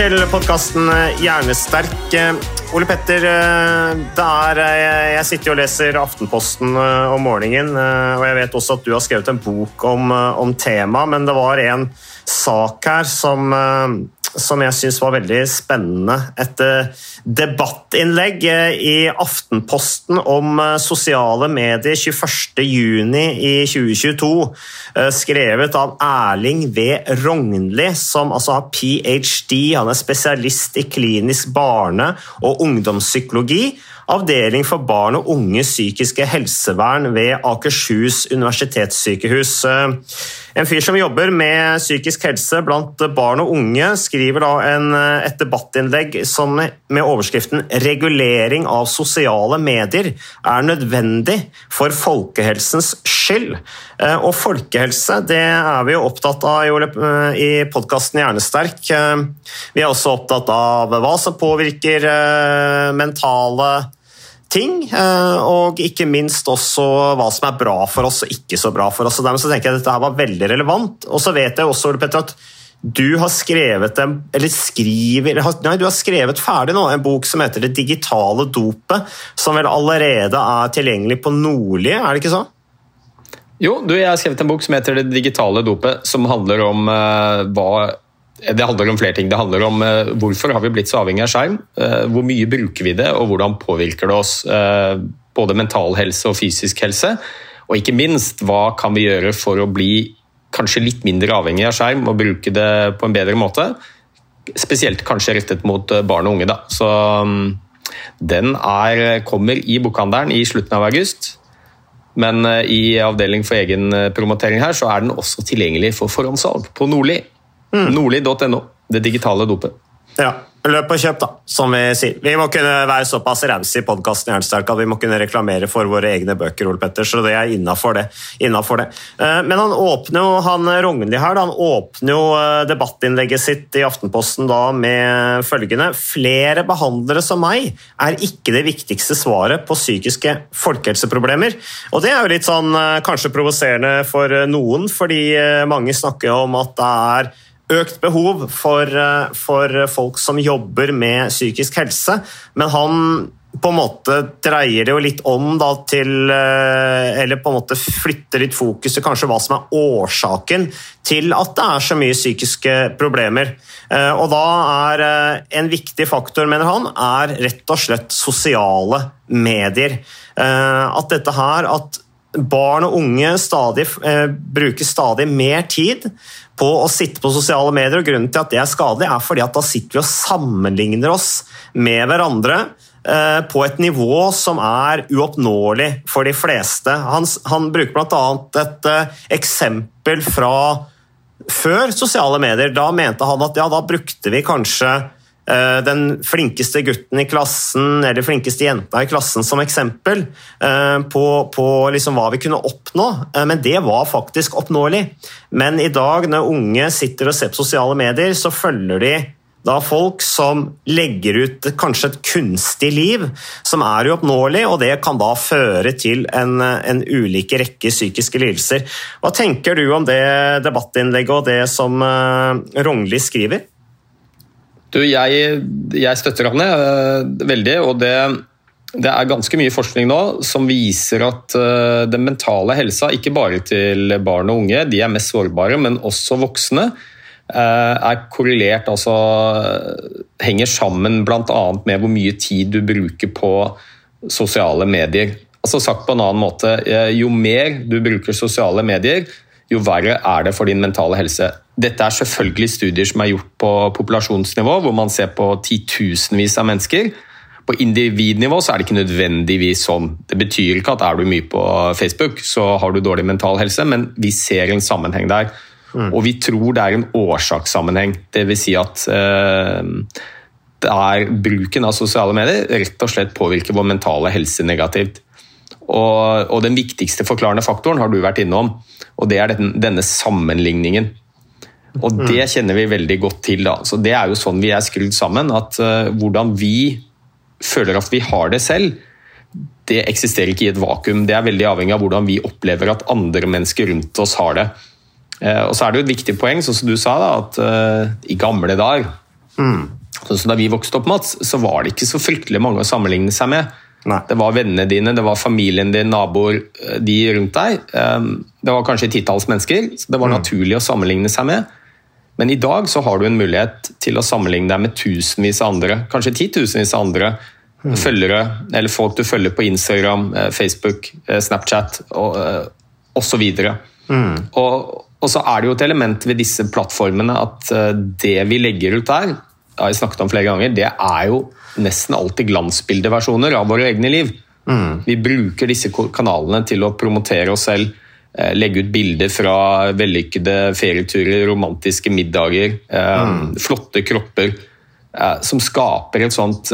Til podkasten Hjernesterk. Eh, Ole Petter, eh, er, eh, jeg sitter og leser Aftenposten om morgenen, og jeg vet også at du har skrevet en bok om, om temaet, men det var en sak her som, som jeg syns var veldig spennende. Et eh, debattinnlegg eh, i Aftenposten om eh, sosiale medier 21.6 i 2022, eh, skrevet av Erling V. Rognli, som altså har ph.d. Han er spesialist i klinisk barne- og ungdomspsykologi, avdeling for barn og unge psykiske helsevern ved Akershus universitetssykehus. En fyr som jobber med psykisk helse blant barn og unge, skriver da en, eh, et debattinnlegg som med overskriften 'Regulering av sosiale medier er nødvendig for folkehelsens skyld'. Eh, Og folkehelse det er vi jo opptatt av i, eh, i podkasten Hjernesterk. Vi er også opptatt av hva som påvirker mentale ting, eh, og ikke minst også hva som er bra for oss og ikke så bra for oss. Og dermed så tenker jeg at dette her var veldig relevant. Og så vet jeg også, Ole Petter, at du har skrevet en, eller skriver, nei, du har skrevet ferdig nå, en bok som heter Det digitale dopet, som vel allerede er tilgjengelig på Nordli, er det ikke så? Jo, du, jeg har skrevet en bok som heter Det digitale dopet, som handler om uh, hva Det handler om flere ting. Det handler om uh, hvorfor har vi blitt så avhengig av skjerm, Uh, hvor mye bruker vi det, og hvordan påvirker det oss. Uh, både mental helse og fysisk helse. Og ikke minst, hva kan vi gjøre for å bli kanskje litt mindre avhengig av skjerm og bruke det på en bedre måte? Spesielt kanskje rettet mot barn og unge. Da. Så um, den er, kommer i bokhandelen i slutten av august. Men i avdeling for egen promotering her, så er den også tilgjengelig for forhåndssalg på Nordli. Nordli.no. Det digitale dopet. Ja, løp og kjøp, da, som vi sier. Vi må kunne være såpass rause i podkasten at vi må kunne reklamere for våre egne bøker, Ole Petter, så det er innafor det. Innenfor det. Eh, Men han åpner jo, han Rognli her, da, han åpner jo eh, debattinnlegget sitt i Aftenposten da med følgende Flere behandlere som meg er ikke det viktigste svaret på psykiske folkehelseproblemer. Og det er jo litt sånn eh, kanskje provoserende for noen, fordi mange snakker om at det er økt behov for, eh, for folk som jobber med psykisk helse, men han på en måte dreier det jo litt om da til eh, Eller på en måte flytter litt fokus til kanskje hva som er årsaken til at det er så mye psykiske problemer. Eh, Og da er en viktig faktor, mener han, er rett og slett sosiale medier. At dette her at barn og unge stadig, eh, bruker stadig mer tid på å sitte på sosiale medier. og Grunnen til at det er skadelig, er fordi at da sitter vi og sammenligner oss med hverandre eh, på et nivå som er uoppnåelig for de fleste. Han, han bruker bl.a. et eh, eksempel fra før sosiale medier. Da mente han at ja, da brukte vi kanskje den flinkeste gutten i klassen eller flinkeste jenta i klassen som eksempel eh, på, på liksom hva vi kunne oppnå, Eh, men det var faktisk oppnåelig. Men i dag, når unge sitter og ser på sosiale medier, så følger de da folk som legger ut kanskje et kunstig liv som er uoppnåelig, og det kan da føre til en, en ulike rekke psykiske lidelser. Hva tenker du om det debattinnlegget og det som Rognli skriver? Du, jeg, jeg støtter han eh, veldig, og det det er ganske mye forskning nå som viser at uh, den mentale helsa, ikke bare til barn og unge, de er mest sårbare, men også voksne, uh, er korrelert, altså henger sammen bl.a. med hvor mye tid du bruker på sosiale medier. Altså Sagt på en annen måte, jo mer du bruker sosiale medier, jo verre er det for din mentale helse. Dette er selvfølgelig studier som er gjort på populasjonsnivå, hvor man ser på titusenvis av mennesker. På individnivå så er det ikke nødvendigvis sånn. Det betyr ikke at er du mye på Facebook, så har du dårlig mental helse, men vi ser en sammenheng der. Mm. Og vi tror det er en årsakssammenheng. Dvs. Si at eh, det er bruken av sosiale medier rett og slett påvirker vår mentale helse negativt. Og, og, den viktigste forklarende faktoren har du vært innom, og det er den, denne sammenligningen. Og det mm. kjenner vi veldig godt til. da. Så Det er jo sånn vi er skrudd sammen. at uh, Hvordan vi føler at vi har det selv, det eksisterer ikke i et vakuum. Det er veldig avhengig av hvordan vi opplever at andre mennesker rundt oss har det. Uh, og så er det jo et viktig poeng, sånn som du sa, da, at uh, i gamle dager mm. sånn som Da vi vokste opp, Mats, så var det ikke så fryktelig mange å sammenligne seg med. Nei. Det var vennene dine, det var familien din, naboer, de rundt deg. Um, det var kanskje titalls mennesker, så det var mm. naturlig å sammenligne seg med. Men i dag så har du en mulighet til å sammenligne deg med tusenvis av andre, kanskje titusenvis av andre mm. følgere, eller folk du følger på Instagram, eh, Facebook, eh, Snapchat og osv. Mm. Og, og så er det jo et element ved disse plattformene at eh, det vi legger ut der, det har jeg snakket om flere ganger, det er jo nesten alltid glansbildeversjoner av våre egne liv. Mm. Vi bruker disse kanalene til å promotere oss selv Eh, legge ut bilder fra vellykkede ferieturer, romantiske middager, eh, mm. flotte kropper. Eh, som skaper et sånt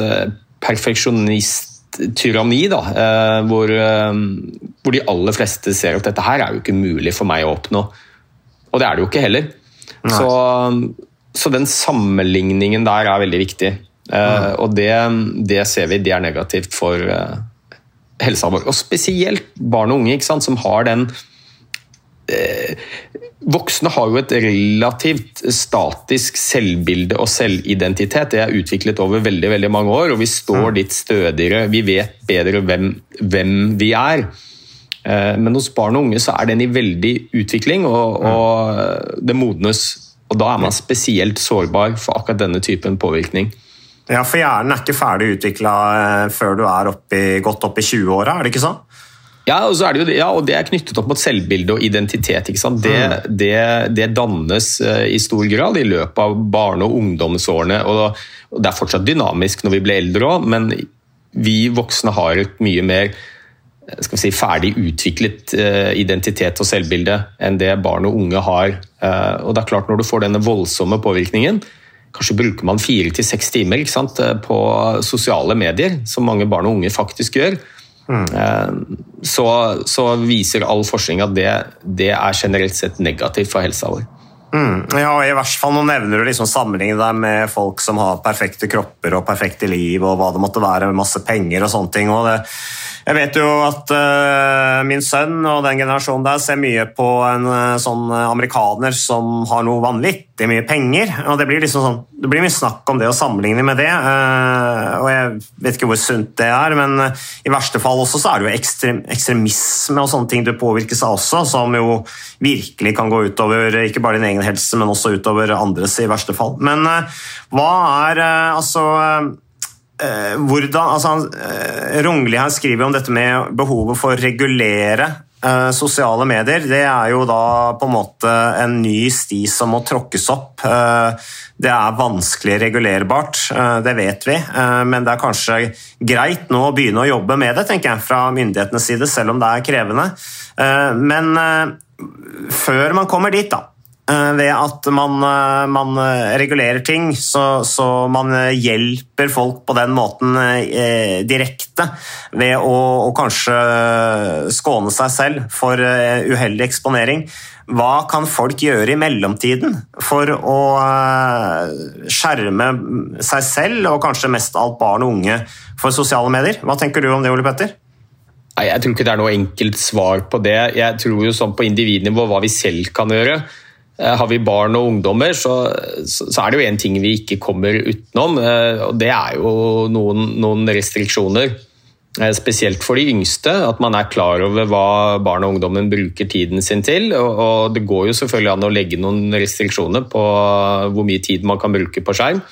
perfeksjonisttyranni, da. Hvor, hvor, de aller fleste ser at dette her er jo ikke mulig for meg å oppnå. Og det er det jo ikke heller. Så, så, den sammenligningen der er veldig viktig. Mm. Og det, det, ser vi, det er negativt for helsa vår. Og spesielt barn og unge, som har den Eh, voksne har jo et relativt statisk selvbilde og selvidentitet. Det er utviklet over veldig veldig mange år, og vi står litt mm. stødigere. Vi vet bedre hvem, hvem vi er. Eh, men hos barn og unge så er den i veldig utvikling, og, mm. og det modnes. Og da er man spesielt sårbar for akkurat denne typen påvirkning. Ja, for hjernen er ikke ferdig utvikla eh, før du er oppi, godt opp i 20-åra, er det ikke sånn? Ja, og, er det, jo, ja, og det er knyttet opp mot selvbilde og identitet. Det, mm. det, det, dannes uh, i stor grad i løpet av barne- og ungdomsårene. Og, det er fortsatt dynamisk når vi blir eldre òg, men vi voksne har et mye mer eh, si, ferdig utviklet uh, identitet og selvbilde enn det barn og unge har. Uh, og det er klart Når du får denne voldsomme påvirkningen, kanskje bruker man fire til seks timer sant, på sosiale medier, som mange barn og unge faktisk gjør Mm. Så, så, viser all forskning at det, det, er generelt sett negativt for helsa vår. Mm. Ja, i hvert fall Nå nevner du liksom sammenlignet deg med folk som har perfekte kropper og perfekte liv, og hva det måtte være, masse penger og sånne ting. og det jeg vet jo at uh, min sønn og den generasjonen der ser mye på en uh, sånn amerikaner som har noe vanvittig mye penger. og Det blir liksom sånn, det blir mye snakk om det å sammenligne med det. Uh, og Jeg vet ikke hvor sunt det er, men i verste fall også så er det jo ekstrem, ekstremisme og sånne ting du påvirkes av også, som jo virkelig kan gå utover ikke bare din egen helse, men også utover andres i verste fall. Men hva er altså Eh, hvordan, altså, eh, Rungli her skriver om dette med behovet for å regulere eh, sosiale medier. Det er jo da på en måte en ny sti som må tråkkes opp. det er vanskelig regulerbart, det vet vi, men det er kanskje greit nå å begynne å jobbe med det, tenker jeg, fra myndighetenes side, selv om det er krevende. men før man kommer dit, da, Eh, ved at man, eh, man eh, regulerer ting, så, så, man hjelper folk på den måten eh, direkte ved å, å, kanskje skåne seg selv for uh, uheldig eksponering. Hva kan folk gjøre i mellomtiden for å eh, skjerme seg selv, og kanskje mest alt barn og unge, for sosiale medier? Hva tenker du om det, Ole Petter? Nei, Jeg tror ikke det er noe enkelt svar på det. Jeg tror jo sånn på individnivå hva vi selv kan gjøre. Eh, har vi barn og ungdommer, så, så er det jo én ting vi ikke kommer utenom. Eh, og Det er jo noen, noen restriksjoner. Eh, Spesielt for de yngste, at man er klar over hva barn og ungdommen bruker tiden sin til. Og, og det går jo selvfølgelig an å legge noen restriksjoner på hvor mye tid man kan bruke på skjerm.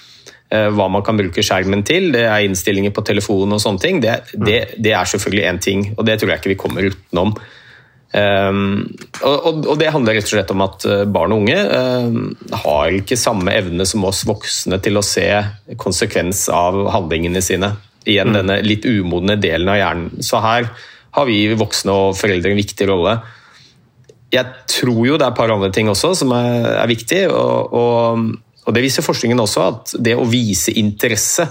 Hva man kan bruke skjermen til, det er innstillinger på telefonen og sånne ting. Det, det, det er selvfølgelig én ting, og det tror jeg ikke vi kommer utenom. Um, og, og, det handler rett og slett om at eh, barn og unge um, har ikke samme evne som oss voksne til å se konsekvens av handlingene sine. Igjen Mm. denne litt umodne delen av hjernen. Så her har vi voksne og foreldre en viktig rolle. Jeg tror jo det er et par andre ting også som er, er viktig, og, og, og det viser forskningen også, at det å vise interesse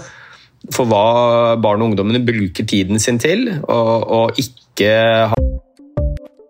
for hva barn og ungdommene bruker tiden sin til, og, og ikke ha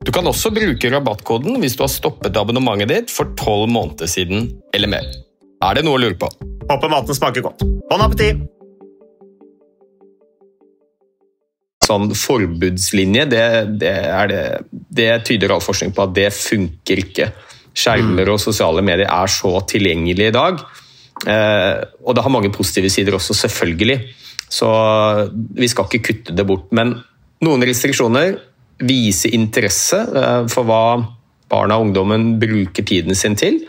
Du kan også bruke rabattkoden hvis du har stoppet abonnementet ditt for tolv måneder siden eller mer. Er det noe å lure på? Håper maten smaker godt. Bon appétit! sånn forbudslinje, det, det, er det, det tyder all forskning på at det funker ikke. Skjermer og sosiale medier er så tilgjengelige i dag. Eh, og det har mange positive sider også, selvfølgelig. Så vi skal ikke kutte det bort. Men noen restriksjoner, vise interesse eh, for hva barna og ungdommen bruker tiden sin til,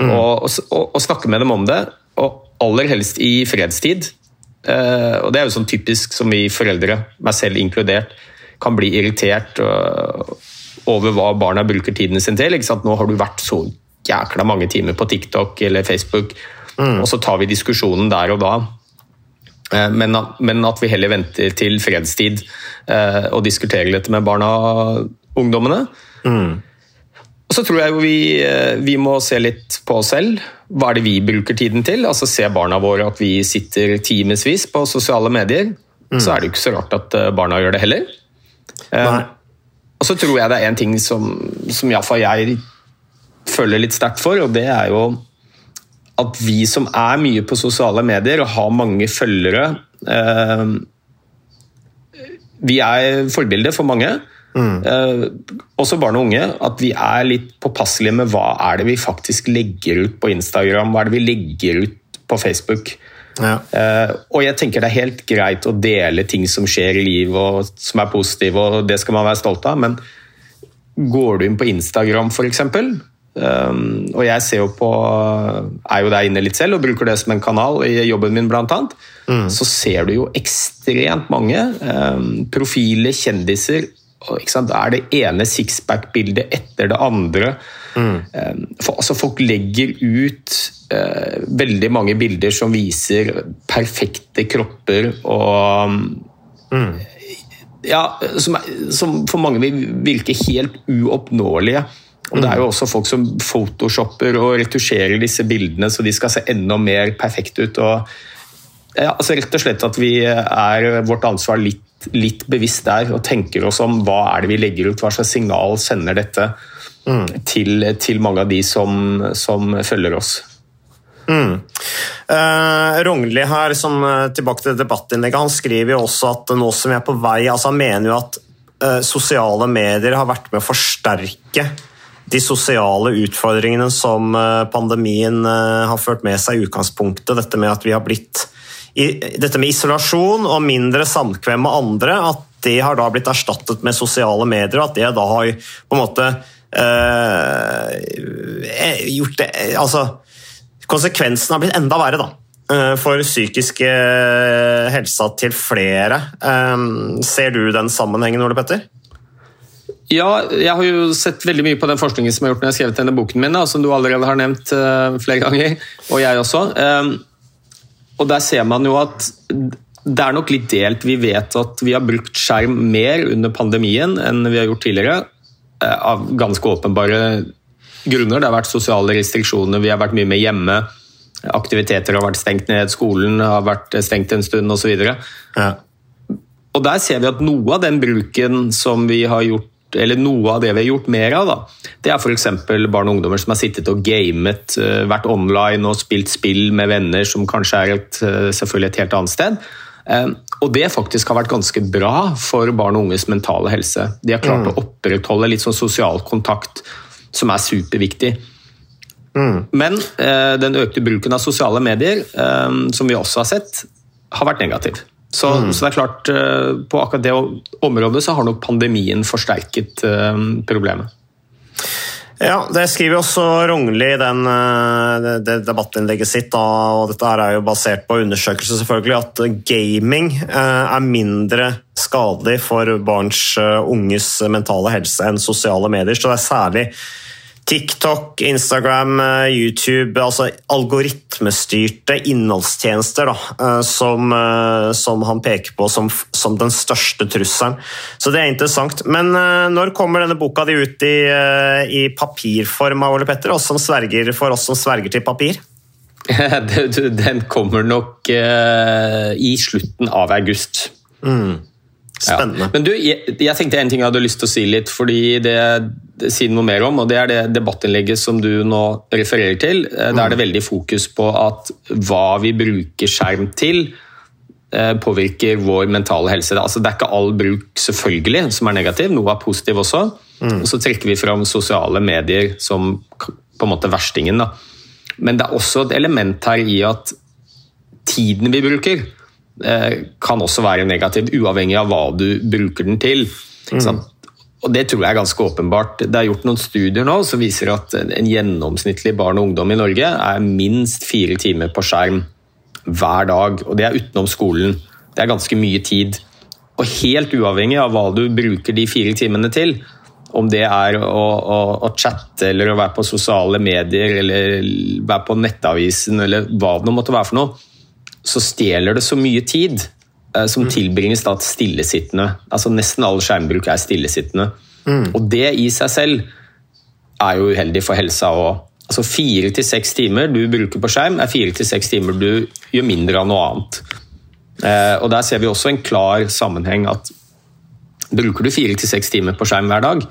og, og, og snakke med dem om det. Og aller helst i fredstid. Uh, og Det er jo sånn typisk som vi foreldre, meg selv inkludert, kan bli irritert uh, over hva barna bruker tiden sin til. Nå har du vært så jækla mange timer på TikTok eller Facebook, Mm. og så tar vi diskusjonen der og da. Uh, men, at, men at vi heller venter til fredstid og diskuterer dette med barna og ungdommene. Mm. Og så tror jeg vi, vi må se litt på oss selv. hva er det vi bruker tiden til? Altså Se barna våre at vi sitter timevis på sosiale medier, så er det jo ikke så rart at eh, barna gjør det heller. Eh, og så tror jeg det er en ting som, som iallfall jeg føler litt sterkt for, og det er jo at vi som er mye på sosiale medier og har mange følgere eh, Vi er forbilde for mange. Eh, også barn og unge. At vi er litt påpasselige med hva er det vi faktisk legger ut på Instagram, hva er det vi legger ut på Facebook. Ja. Eh, og jeg tenker det er helt greit å dele ting som skjer i livet og som er positive, og det skal man være stolt av, men går du inn på Instagram f.eks., um, og jeg ser jo på er jo der inne litt selv og bruker det som en kanal i jobben min, blant annet, så ser du jo ekstremt mange um, profiler, kjendiser. Det er det ene sixpack-bildet etter det andre. Um, for, altså, folk legger ut uh, veldig mange bilder som viser perfekte kropper og ja, som, som for mange vil virke helt uoppnåelige. Og Det er jo også folk som photoshopper og retusjerer disse bildene så de skal se enda mer perfekte ut. Og, ja, altså Rett og slett at vi er vårt ansvar litt, litt bevisst der og tenker oss om hva er det vi legger ut, hva slags signal sender dette til, til mange av de som, som følger oss. Eh, Rognli her, som, eh, tilbake til debattinnlegget, han skriver jo også at nå som vi er på vei altså Han mener jo at eh, sosiale medier har vært med å forsterke de sosiale utfordringene som eh, pandemien eh, har ført med seg i utgangspunktet. Dette med at vi har blitt Dette med isolasjon og mindre samkvem med andre, at det har da blitt erstattet med sosiale medier, at det da har på en måte eh, gjort det Altså konsekvensen har blitt enda verre da, for psykisk eh, helsa til flere. Ser du den sammenhengen, Ole Petter? Ja, jeg har jo sett veldig mye på den forskningen som har gjort når jeg har skrevet denne boken min, da, som du allerede har nevnt eh, flere ganger, og jeg også. Um, og der ser man jo at det er nok litt delt. Vi vet at vi har brukt skjerm mer under pandemien enn vi har gjort tidligere, eh, av ganske åpenbare grunner. Det har vært sosiale restriksjoner, vi har vært mye mer hjemme. Aktiviteter har vært stengt ned, skolen har vært stengt en stund osv. Ja. Og der ser vi at noe av den bruken som vi har gjort eller noe av det vi har gjort mer av, da, det er f.eks. barn og ungdommer som har sittet og gamet, eh, vært online og spilt spill med venner som kanskje er et, eh, selvfølgelig et helt annet sted. Eh, Og det faktisk har vært ganske bra for barn og unges mentale helse. De har klart å opprettholde litt sånn sosial kontakt, som er superviktig. Men eh, den økte bruken av sosiale medier, som vi også har sett, har vært negativ. Så, så det er klart, eh, på akkurat det området så har nok pandemien forsterket eh, problemet. Ja, Det skriver også Rognli i den, eh, det, debattinnlegget sitt. Da, og Dette er jo basert på undersøkelser, selvfølgelig, at gaming er mindre skadelig for barns unges mentale helse enn sosiale medier. Så det er særlig TikTok, Instagram, eh, YouTube, altså algoritmestyrte innholdstjenester da, eh, som, eh, som han peker på som, som den største trusselen. Så det er interessant. Men når kommer denne boka di ut i, i papirform, Ole Petter, oss som sverger, for oss som sverger til papir? Den kommer nok i slutten av august. Spennende. Ja. Men du, jeg, jeg tenkte en ting jeg hadde lyst til å si litt, fordi det, sier noe mer om, og det er det debattinnlegget som du nå refererer til. Eh, Da er det veldig fokus på at hva vi bruker skjerm til, eh, påvirker vår mentale helse. Altså, det er ikke all bruk selvfølgelig som er negativ, noe er positiv også. Og så trekker vi fram sosiale medier som på en måte verstingen. Da. Men det er også et element her i at tiden vi bruker, eh, kan også være negativ, uavhengig av hva du bruker den til. Ikke sant? Og Det tror jeg er ganske åpenbart. Det er gjort noen studier nå som viser at en gjennomsnittlig barn og ungdom i Norge er minst fire timer på skjerm hver dag. Og det er utenom skolen. Det er ganske mye tid. Og helt uavhengig av hva du bruker de fire timene til, om det er å, å, å chatte eller å være på sosiale medier eller være på nettavisen eller hva det måtte være for noe, så stjeler det så mye tid som tilbringes da stillesittende. Altså Nesten all skjermbruk er stillesittende. Og det i seg selv er jo uheldig for helsa og, Altså Fire til seks timer du bruker på skjerm, er fire til seks timer du gjør mindre av noe annet. Eh, og Der ser vi også en klar sammenheng at bruker du fire til seks timer på skjerm hver dag,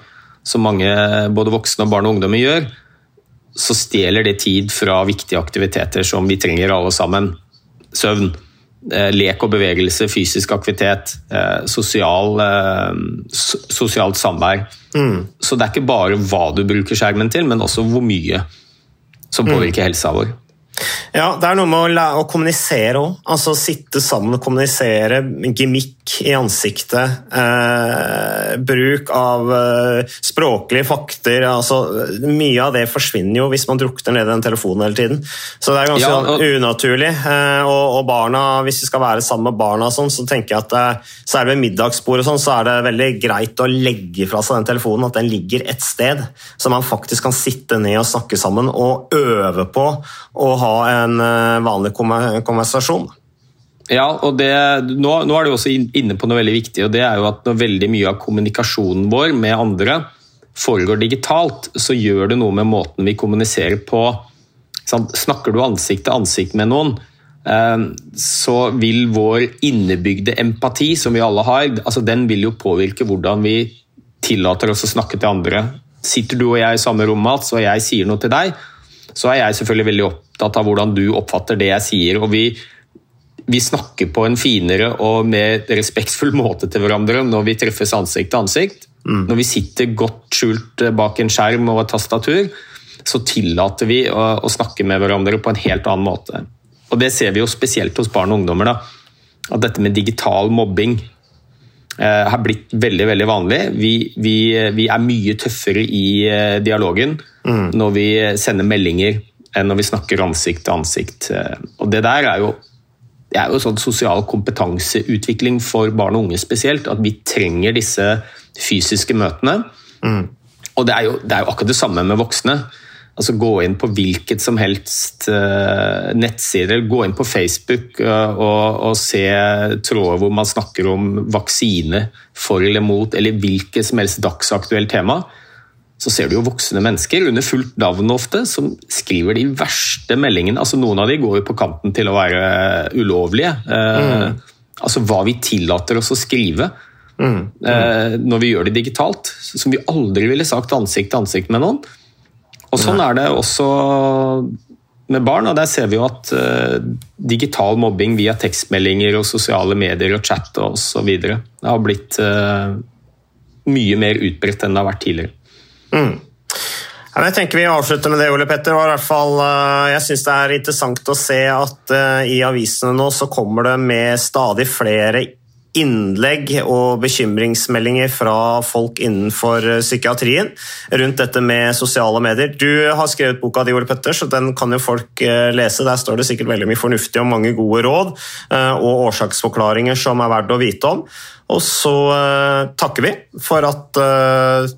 som mange både voksne og barn og ungdommer gjør, så stjeler det tid fra viktige aktiviteter som vi trenger alle sammen. Søvn, eh, lek og bevegelse, fysisk aktivitet, eh, sosial, sosialt samvær. Mm. Så det er ikke bare hva du bruker skjermen til, men også hvor mye som påvirker mm. helsa vår. Ja, det er noe med å, å kommunisere òg. Altså sitte sammen og kommunisere. Gimmick i ansiktet. Eh, bruk av eh, språklige fakter. Altså, mye av det forsvinner jo hvis man drukner ned i den telefonen hele tiden. Så det er ganske ja, og... unaturlig. Eh, og, og, barna, hvis vi skal være sammen med barna, sånn, så tenker jeg at eh, særlig ved middagsbordet sånn, så er det veldig greit å legge fra seg den telefonen. At den ligger et sted, så man faktisk kan sitte ned og snakke sammen og øve på å ha en eh, vanlig konversasjon. Ja, og det, nå, nå, er du også inne på noe veldig viktig, og det er jo at når veldig mye av kommunikasjonen vår med andre foregår digitalt, så gjør det noe med måten vi kommuniserer på. Snakker du ansikt til ansikt med noen, eh, så vil vår innebygde empati, som vi alle har, altså den vil jo påvirke hvordan vi tillater oss å snakke til andre. Sitter du og jeg i samme rom, og jeg sier noe til deg, så er jeg selvfølgelig veldig opptatt av hvordan du oppfatter det jeg sier. og vi, vi snakker på en finere og mer respektfull måte til hverandre når vi treffes ansikt til ansikt. Mm. Når vi sitter godt skjult bak en skjerm og et tastatur, så tillater vi å, å, snakke med hverandre på en helt annen måte. Og Det ser vi jo spesielt hos barn og ungdommer. da, At dette med digital mobbing eh, har blitt veldig veldig vanlig. Vi, vi, vi er mye tøffere i eh, dialogen mm. når vi sender meldinger enn når vi snakker ansikt til ansikt. Og det der er jo, det er jo sånn sosial kompetanseutvikling for barn og unge spesielt. At vi trenger disse fysiske møtene. Mm. Og det er, jo, det er, jo, akkurat det samme med voksne. Altså Gå inn på hvilket som helst uh, nettsider, gå inn på Facebook uh, og, og, se tråder hvor man snakker om vaksine for eller mot, eller hvilket som helst dagsaktuelt tema så ser du jo voksne mennesker under fullt navn ofte, som skriver de verste meldingene. Altså Noen av de går jo på kanten til å være ulovlige. Eh, mm. altså hva vi tillater oss å skrive mm. Mm. Eh, når vi gjør det digitalt. Som vi aldri ville sagt ansikt til ansikt med noen. Og Sånn er det også med barn, og der ser vi jo at uh, digital mobbing via tekstmeldinger og sosiale medier og chat osv. har blitt uh, mye mer utbredt enn det har vært tidligere. Mm. Jeg tenker Vi avslutter med det, Ole Petter. Eh, jeg synes Det er interessant å se at i avisene nå så kommer det med stadig flere innlegg og bekymringsmeldinger fra folk innenfor eh, psykiatrien rundt dette med sosiale medier. Du har skrevet boka di, Ole Petter, så den kan jo folk lese. Der står det sikkert veldig mye fornuftig og mange gode råd og årsaksforklaringer som er verdt å vite om. Og så takker vi for at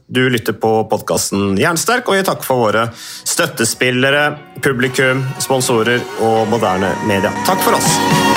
du lytter på podkasten Jernsterk, og vi takker for våre støttespillere, publikum, sponsorer og moderne media. Takk for oss!